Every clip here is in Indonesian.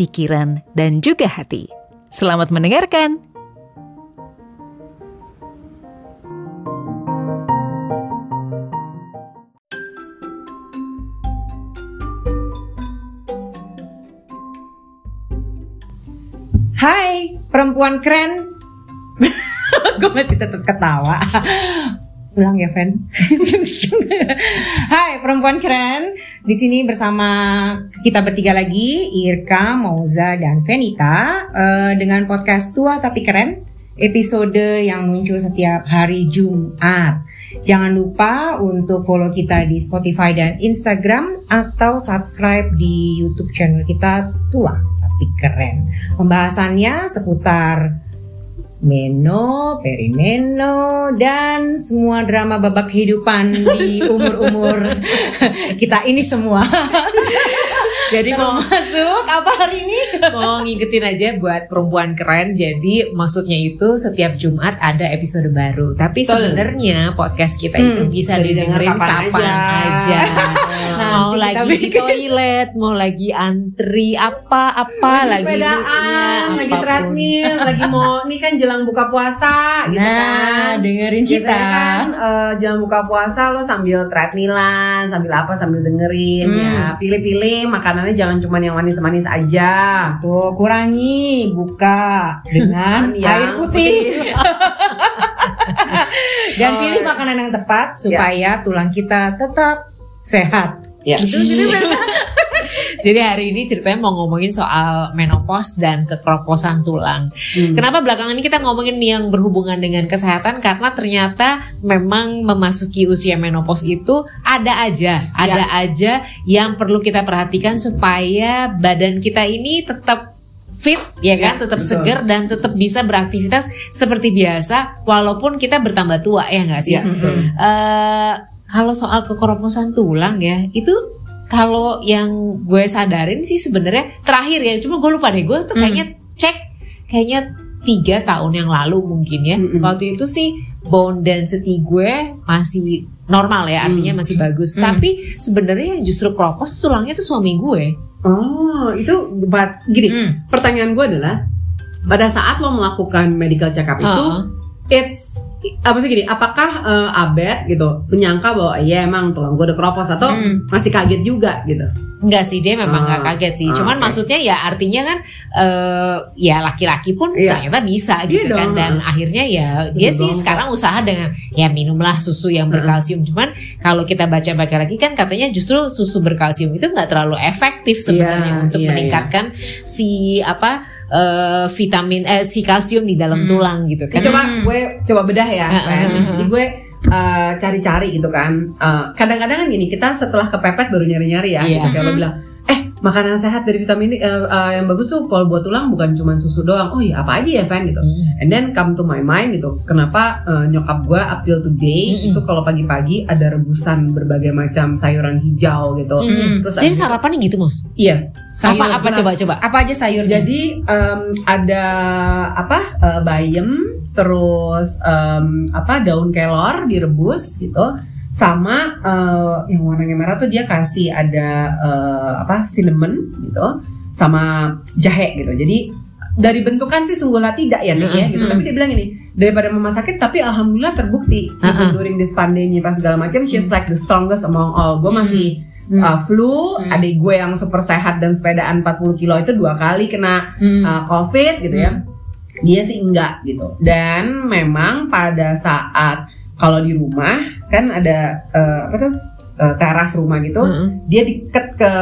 pikiran, dan juga hati. Selamat mendengarkan. Hai, perempuan keren. Gue masih tetap ketawa. Ulang ya, Ven. Hai, perempuan keren. Di sini bersama kita bertiga lagi, Irka, Mauza, dan Venita eh, dengan podcast Tua Tapi Keren. Episode yang muncul setiap hari Jumat. Jangan lupa untuk follow kita di Spotify dan Instagram atau subscribe di YouTube channel kita Tua Tapi Keren. Pembahasannya seputar Meno, perimeno, dan semua drama babak kehidupan di umur-umur kita ini semua. Jadi mau Masuk apa hari ini? mau ngikutin aja buat perempuan keren. Jadi maksudnya itu setiap Jumat ada episode baru. Tapi sebenarnya podcast kita Hmm, itu bisa didengerin kapan kapan, aja. aja. mau lagi di toilet, mau lagi antri apa-apa lagi sepedaan, lagi treadmill, lagi mau ini kan jelang buka puasa gitu Nah, kan. dengerin Biasanya kita. kan eh, jelang buka puasa lo sambil treadmillan, sambil apa sambil dengerin Hmm. ya. Pilih-pilih makanannya jangan cuma yang manis-manis aja. Tuh, kurangi buka dengan Yang air putih. Dan pilih makanan yang tepat supaya tulang kita tetap sehat. Ya. Betul, jadi Jadi hari ini ceritanya mau ngomongin soal menopause dan kekeroposan tulang. Hmm. Kenapa belakangan ini kita ngomongin yang berhubungan dengan kesehatan? Karena ternyata memang memasuki usia menopause itu ada aja, ada aja yang perlu kita perhatikan supaya badan kita ini tetap fit ya kan, Ya, tetap betul. segar dan tetap bisa beraktivitas seperti biasa walaupun kita bertambah tua ya nggak sih? Ya, betul. Eh, kalau soal kekeroposan tulang ya itu kalau yang gue sadarin sih sebenarnya terakhir ya cuma gue lupa deh gue tuh Hmm. kayaknya cek kayaknya tiga tahun yang lalu mungkin ya Mm-mm. waktu itu sih bone density gue masih normal ya artinya masih bagus Hmm. tapi sebenarnya yang justru keropos tuh tulangnya tuh suami gue Oh, itu buat gini. Hmm. Pertanyaan gue adalah pada saat lo melakukan medical check up itu Heeh. It's apa sih gini apakah eh, Abed gitu menyangka bahwa ya emang tulang gue udah keropos atau Hmm. masih kaget juga gitu Enggak sih dia memang nggak Ah, kaget sih. ah, Cuman oke. maksudnya ya artinya kan eh ya laki-laki pun Iya. ternyata bisa gitu Iya kan dong. dan akhirnya ya dia Betul sih dong. sekarang usaha dengan ya minumlah susu yang berkalsium. Cuman kalau kita baca-baca lagi kan katanya justru susu berkalsium itu nggak terlalu efektif sebenarnya Iya, untuk iya, meningkatkan si apa eh, vitamin eh si kalsium di dalam Hmm. tulang gitu kan. coba gue coba bedah ya Fen. heeh. jadi gue eh, cari-cari gitu kan Eh, kadang-kadang kan gini kita setelah kepepet baru nyari-nyari ya Iya. gitu. Kayak lo bilang eh makanan sehat dari vitamin eh, eh, yang bagus tuh kalau buat tulang bukan cuma susu doang oh iya apa aja ya Fan gitu Hmm. And then come to my mind gitu, kenapa eh, nyokap gue up till today Mm-mm. itu kalau pagi-pagi ada rebusan berbagai macam sayuran hijau gitu. Hmm. Terus Jadi sarapannya gitu Mos? Iya. Apa sayur apa beras. coba coba? Apa aja sayurnya? Jadi em, ada apa eh, bayam, terus em, apa daun kelor direbus gitu, sama eh, yang warnanya merah tuh dia kasih ada eh, apa cinnamon gitu, sama jahe gitu. Jadi dari bentukan sih sungguhlah tidak ya Nick ya gitu. Tapi dia bilang ini daripada mama sakit tapi alhamdulillah terbukti even Uh-uh. during this pandemic pas segala macam she's like the strongest among all. Gue masih Hmm. uh, flu, Hmm. adik gue yang super sehat dan sepedaan 40 kilo itu dua kali kena Hmm. uh, covid gitu ya. Dia sih enggak gitu. Dan memang pada saat kalau di rumah kan ada uh, apa tuh uh, teras rumah gitu, Hmm. dia deket ke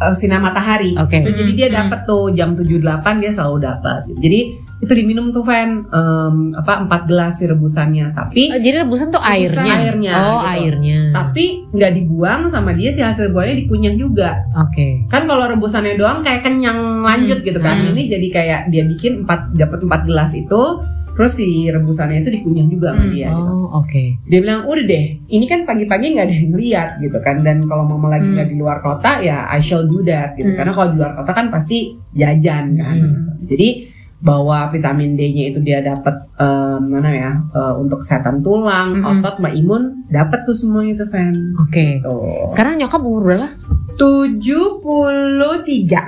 uh, sinar matahari. Oke. Jadi dia dapat tuh jam 7 8 dia selalu dapat. Jadi itu diminum tuh Van em, apa empat gelas si rebusannya tapi Oh, Jadi rebusan tuh Rebusan airnya. airnya, Oh, gitu. airnya. tapi nggak dibuang sama dia si hasil buahnya dikunyah juga Oke. kan kalau rebusannya doang kayak kenyang lanjut gitu kan Hmm. ini jadi kayak dia bikin empat dapat empat gelas itu terus si rebusannya itu dikunyah juga sama Hmm. dia gitu. Oh, oke. dia bilang udah deh ini kan pagi-pagi nggak ada yang lihat gitu kan dan kalau mama lagi Hmm. nggak di luar kota ya I shall do that gitu Hmm. karena kalau di luar kota kan pasti jajan kan Hmm. jadi bahwa vitamin D-nya itu dia dapat em, mana ya eh, untuk kesehatan tulang, Mm-mm. otot, sama imun dapat tuh semua itu Fan. Oke. Tuh. Sekarang nyokap umur berapa? 73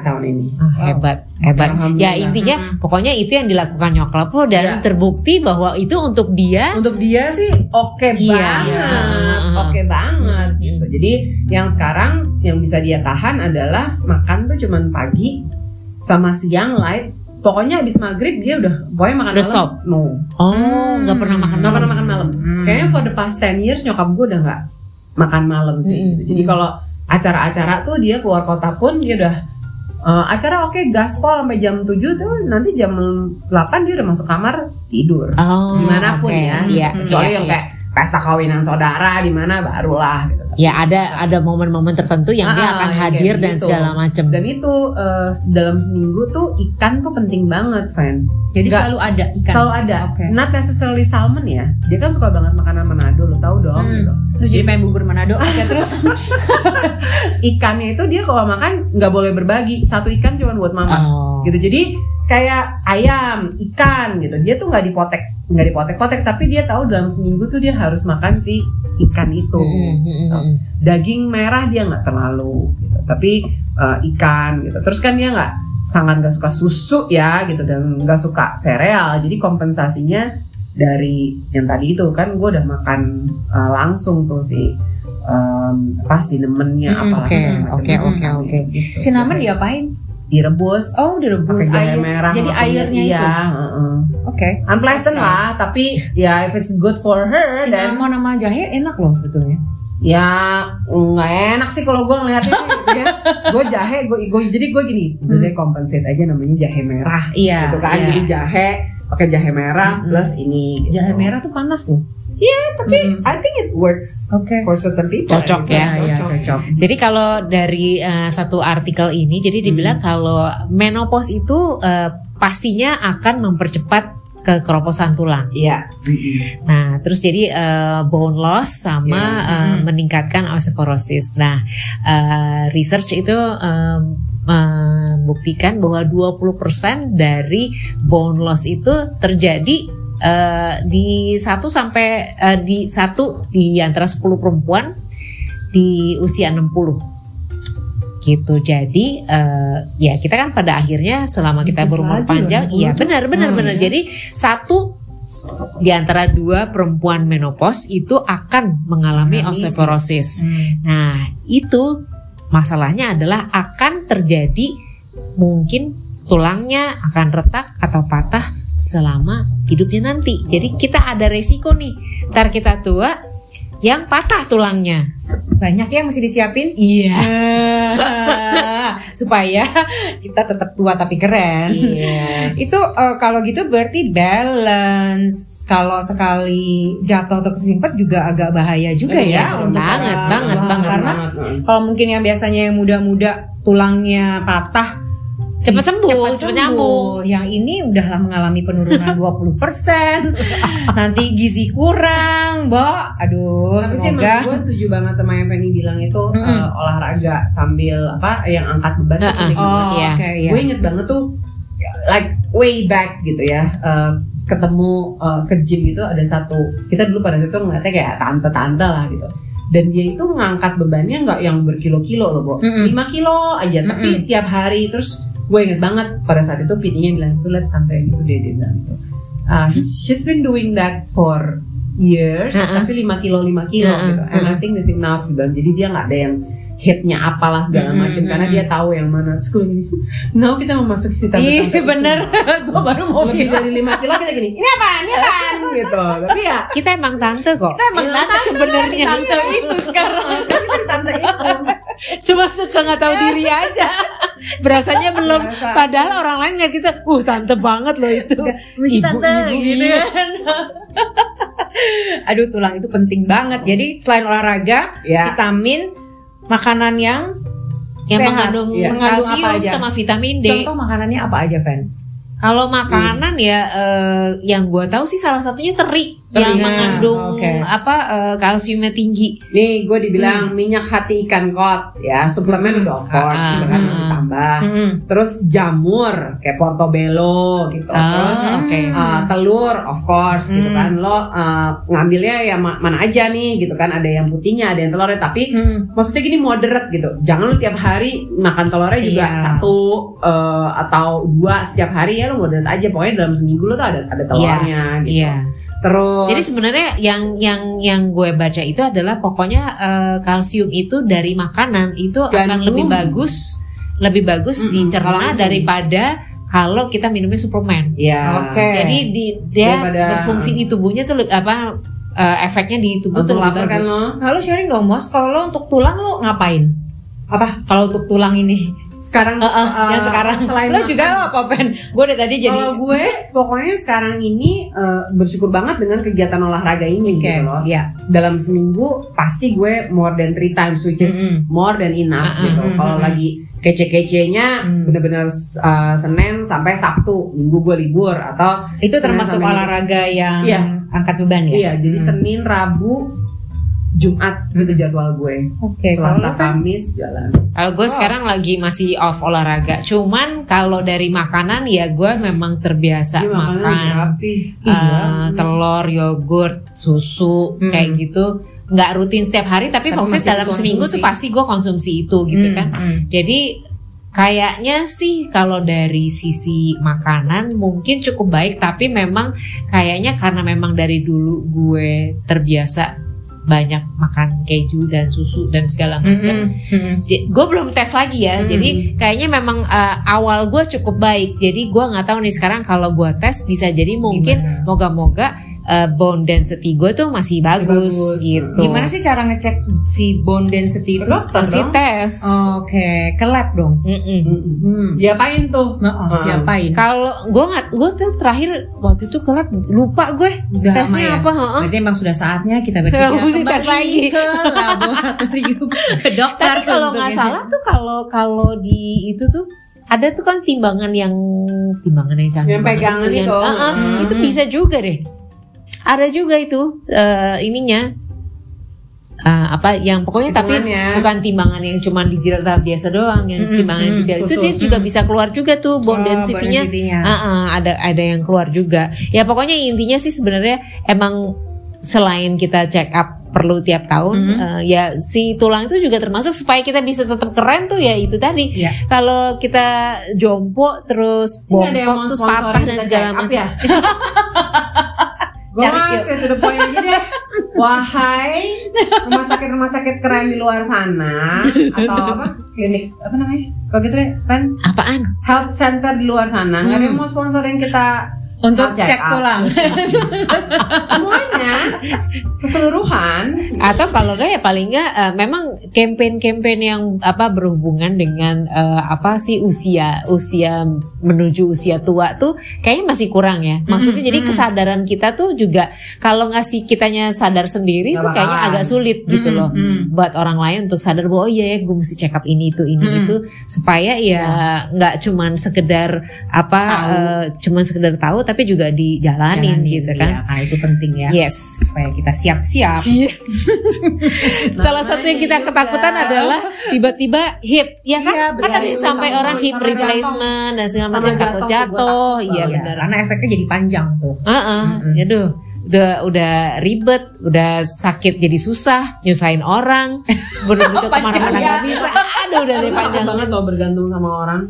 tahun ini. Ah, hebat, hebat. Alhamdulillah. Ya intinya pokoknya itu yang dilakukan nyokap lo dan Ya. terbukti bahwa itu untuk dia Untuk dia sih oke Iya. banget, oke banget Hmm. gitu. Jadi yang sekarang yang bisa dia tahan adalah makan tuh cuman pagi sama siang light. Pokoknya habis maghrib dia udah pokoknya makan Udah malam stop? no. oh nggak pernah makan Nggak pernah makan malam. Hmm. Kayaknya for the past 10 years nyokap gue udah nggak makan malam sih. Mm-mm. gitu. Jadi kalau acara-acara tuh dia keluar kota pun dia udah eh, acara oke gaspol sampai jam 7 tuh nanti jam 8 dia udah masuk kamar tidur. Oh, Di mana pun oke. ya. Iya, Kecuali iya, yang iya. kayak pesta kawinan saudara di mana barulah gitu. Ya ada ada momen-momen tertentu yang dia Ah, akan yang hadir dan gitu. segala macam. Dan itu eh, dalam seminggu tuh ikan tuh penting banget, friend. Jadi Nggak- selalu ada ikan. Selalu ada. Oke. Not necessarily salmon ya. Dia kan suka banget makanan Manado, lo tau dong Hmm. gitu. Lu jadi pengen bubur Manado. Oke, terus Ikannya itu dia kalau makan nggak boleh berbagi. Satu ikan cuma buat mama. Oh. Gitu. Jadi kayak ayam, ikan gitu. Dia tuh nggak dipotek, nggak dipotek-potek, tapi dia tahu dalam seminggu tuh dia harus makan si ikan itu. Mm, mm, mm, mm. Daging merah dia nggak terlalu, gitu. tapi eh, ikan gitu. Terus kan dia nggak sangat nggak suka susu ya gitu dan nggak suka sereal. Jadi kompensasinya dari yang tadi itu kan gue udah makan eh, langsung tuh si um, apa cinnamonnya Mm, apalah macam. oke, oke, oke. gitu. cinnamon diapain? direbus Oh, direbus air. merah Jadi airnya iya, itu. heeh. Oke. unpleasant lah tapi ya if it's good for her dan Cinnamon sama jahe enak loh sebetulnya. ya nggak enak sih kalau gue ngeliatnya ya. gue jahe gue jadi gue gini udah deh compensate aja namanya jahe merah Iya. gitu kan iya. jadi jahe pakai jahe merah Mm-mm. plus ini gitu. jahe merah tuh panas loh. tapi Mm-mm. I think it works Oke. for certain people Cocok ya, iya, cocok. cocok. Jadi kalau dari eh, satu artikel ini, jadi dibilang kalau menopause itu eh, pastinya akan mempercepat kekeroposan tulang. iya Nah, terus jadi eh, bone loss sama eh, Hmm. meningkatkan osteoporosis. Nah, eh, research itu eh, membuktikan bahwa 20% dari bone loss itu terjadi eh, di satu sampai eh, di satu di antara 10 perempuan di usia 60 gitu jadi eh, ya kita kan pada akhirnya selama kita berumur panjang loh, iya 60 tuh. benar benar Hmm, benar ya. jadi satu di antara dua perempuan menopause itu akan mengalami Mengalami osteoporosis. Hmm. Nah, itu masalahnya adalah akan terjadi mungkin tulangnya akan retak atau patah selama hidupnya nanti. Jadi kita ada resiko nih, ntar kita tua yang patah tulangnya. Banyak ya yang mesti disiapin. Iya. supaya kita tetap tua tapi keren. Yes. Itu eh, kalau gitu berarti balance. Kalau sekali jatuh atau keserimpet juga agak bahaya juga Iya, ya. banget, banget, tua. banget, Karena banget. kalau mungkin yang biasanya yang muda-muda tulangnya patah Cepet sembuh, cepet sembuh. nyambung. Yang ini udahlah mengalami penurunan 20%. Nanti gizi kurang, Mbak. Aduh, Tapi sih semoga gue setuju banget sama yang Penny bilang itu Mm-mm. eh, olahraga sambil apa yang angkat beban itu Uh-uh. penting Oh. Iya. oke iya. Gue inget banget tuh like way back gitu ya eh, ketemu eh, ke gym gitu ada satu kita dulu pada itu ngeliatnya kayak tante-tante lah gitu dan dia itu ngangkat bebannya nggak yang berkilo-kilo loh, Bo. Mm-mm. 5 kilo aja, tapi tiap hari terus gue inget banget pada saat itu PT-nya bilang tuh lihat tante yang itu deh dia bilang gitu. Ah, he's- she's been doing that for years, Uh-uh. tapi 5 kilo 5 kilo Uh-uh, gitu. And I uh-uh. think this enough gitu. Jadi dia nggak ada yang hitnya apalah segala Mm-mm, macam karena mm-mm. dia tahu yang mana. Gue gini, now kita memasuki si tante Ih bener, gue baru mau Lebih bilang. dari 5 kilo kita gini, ini apa? Ini apa? gitu. Tapi ya Kita emang tante kok. Emang tante sebenarnya tante itu sekarang. tante itu. Cuma suka nggak tahu diri aja. Berasanya belum Berasa. padahal orang lain ngeliat kita uh tante banget loh itu Misi Ibu, tante ibu, gitu iya. kan. Aduh tulang itu penting banget. Jadi selain olahraga, Ya. vitamin, makanan yang yang Sehat. mengandung Iya. Mengandung kalsium apa aja? sama vitamin D contoh makanannya apa aja, Fen? Kalau makanan ya eh, yang gue tahu sih salah satunya Teri, yang mengandung oke. apa eh, kalsiumnya tinggi. Nih gue dibilang minyak hati ikan kot ya suplemen udah of course Ah, gitu kan ah. ditambah. Mm-mm. Terus jamur kayak portobello gitu. Ah, Terus oke. uh, telur of course gitu Hmm. kan lo uh, ngambilnya ya ma- mana aja nih gitu kan ada yang putihnya ada yang telurnya tapi Mm-mm. maksudnya gini moderate gitu jangan lu tiap hari makan telurnya juga Iya. satu uh, atau dua setiap hari ya lu moderate aja pokoknya dalam seminggu lu tuh ada ada telurnya gitu Iya. Terus Jadi sebenarnya yang yang yang gue baca itu adalah pokoknya eh, kalsium itu dari makanan itu akan Gandum. lebih bagus, lebih bagus Mm-mm, dicerna langsung. daripada kalau kita minumnya suplemen. ya Oke. Jadi di, dia Daripada- berfungsi di tubuhnya tuh apa eh, efeknya di tubuh tuh lebih kan bagus. lo Lalu sharing dong, Mos. Kalau lo untuk tulang lo ngapain? apa Kalau untuk tulang ini, sekarang Heeh, uh, yang sekarang selain lo makan- juga lo apa, Fen? Gue dari tadi jadi Kalau gue pokoknya sekarang ini uh, bersyukur banget dengan kegiatan olahraga ini Oke, gitu loh. ya. Dalam seminggu pasti gue more than three times which is Mm-mm. more than enough Mm-mm, gitu. mm-mm, Kalau mm-mm. lagi kece-kecenya Mm. bener-bener uh, Senin sampai Sabtu, Minggu gue libur atau Itu Senin termasuk olahraga yang Iya. angkat beban ya? Iya, jadi Hmm. Senin, Rabu, Jumat itu jadwal gue. Oke, kalau Selasa, lo Fen? Kamis jalan. Kalau gue Oh. sekarang lagi masih off olahraga. Cuman kalau dari makanan ya gue memang terbiasa makanan makan rapi. eh, telur, yogurt, susu Hmm. kayak gitu. Nggak rutin setiap hari tapi, Tapi maksudnya dalam seminggu tuh pasti gue konsumsi itu gitu Hmm, kan. hmm. Jadi kayaknya sih kalau dari sisi makanan mungkin cukup baik tapi memang kayaknya karena memang dari dulu gue terbiasa banyak makan keju dan susu dan segala macam. Mm-mm. Mm-mm. gue belum tes lagi ya. Hmm. Jadi kayaknya memang eh, awal gue cukup baik. Jadi gue nggak tahu nih sekarang kalau gue tes bisa jadi mungkin moga-moga eh, bone density gue tuh masih bagus, bagus. gitu. Gimana sih cara ngecek si bone density itu? Pasti tes. Oke, ke lab dong. Mm-mm. Mm-mm. Hmm. Diapain tuh? Nah, oh, Hmm. diapain? Kalau gue nggak, gue tuh terakhir waktu itu ke lab lupa gue lama tesnya ya? apa. heeh. Berarti emang sudah saatnya kita bertiga mesti tes kembali lagi. ke laboratorium ke dokter. Tapi kalau nggak salah tuh kalau kalau di itu tuh ada tuh kan timbangan yang timbangan yang canggih. Yang pegangan yang- itu. Ah, ah, Hmm. Itu bisa juga deh. Ada juga itu eh, ininya. Ah, apa yang pokoknya tapi bukan timbangan yang cuma digital biasa doang yang Mm-mm, timbangan mm, digital itu dia juga bisa keluar juga tuh bone Oh, density-nya. Ah, ah, ada ada yang keluar juga. Ya pokoknya intinya sih sebenarnya emang selain kita check up perlu tiap tahun, Mhm. eh, ya si tulang itu juga termasuk supaya kita bisa tetap keren tuh ya itu tadi. Iya. Kalau kita jompo terus bongkok terus patah dan segala macam. ya? Cari masih to the point aja deh. Wahai rumah sakit rumah sakit keren di luar sana atau apa klinik apa namanya? Kalau gitu kan Apaan? health center di luar sana nggak ada yang Hmm. mau sponsorin kita untuk Check cek up. tulang. semuanya keseluruhan. Atau kalau enggak ya paling enggak eh, memang campaign-campaign yang apa berhubungan dengan eh, apa sih usia usia menuju usia tua tuh kayaknya masih kurang ya. Maksudnya Mm, jadi mm. kesadaran kita tuh juga kalau nggak sih kitanya sadar sendiri Nggak tuh kayaknya bakalan. agak sulit gitu Mm, loh. mm. Buat orang lain untuk sadar bahwa oh iya ya gue mesti check up ini itu ini Mm. itu supaya ya nggak cuman sekedar apa Tahu. eh, cuman sekedar tahu tapi juga dijalanin Jalanin, gitu ya, kan. karena itu penting ya. Yes. Supaya kita siap-siap. Salah satu yang kita ketakutan adalah tiba-tiba hip, ya kan? Iya, kan ada sampai orang hip replacement dan segala macam jatuh takut tuh, jatuh. Iya Iya, benar. Karena efeknya jadi panjang tuh. Heeh, Mm-mm. aduh. Udah udah ribet, udah sakit jadi susah, nyusahin orang, bener-bener ke mana-mana ya. nggak bisa. Aduh udah deh Panjang panjang. banget loh bergantung sama orang.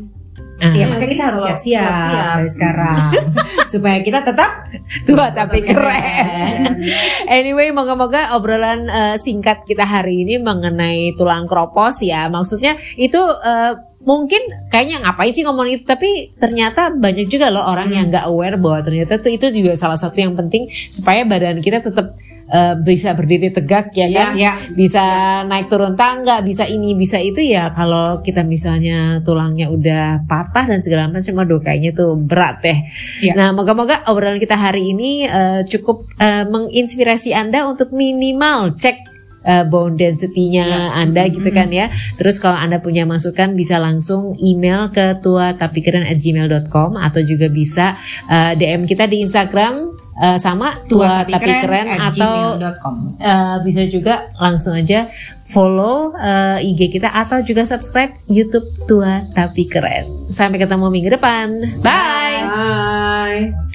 Iya, Iya makanya kita harus siap-siap dari sekarang. Supaya kita tetap tua tapi keren. Anyway, moga-moga obrolan eh, singkat kita hari ini mengenai tulang kropos ya. Maksudnya itu eh, mungkin kayaknya ngapain sih ngomong itu, tapi ternyata banyak juga loh orang yang nggak aware bahwa ternyata tuh itu juga salah satu yang penting supaya badan kita tetap eh, bisa berdiri tegak ya kan, Ya. bisa naik turun tangga, bisa ini bisa itu ya kalau kita misalnya tulangnya udah patah dan segala macam, aduh kayaknya tuh berat deh. Ya. Nah moga-moga obrolan kita hari ini eh, cukup eh, menginspirasi anda untuk minimal cek uh, bone density-nya Anda gitu kan ya. Terus kalau Anda punya masukan bisa langsung email ke tua tapi keren at gmail.com atau juga bisa uh, DM kita di Instagram uh, sama tua tapi keren, at atau uh, bisa juga langsung aja follow uh, IG kita atau juga subscribe YouTube tua tapi keren. Sampai ketemu minggu depan. Bye. Bye.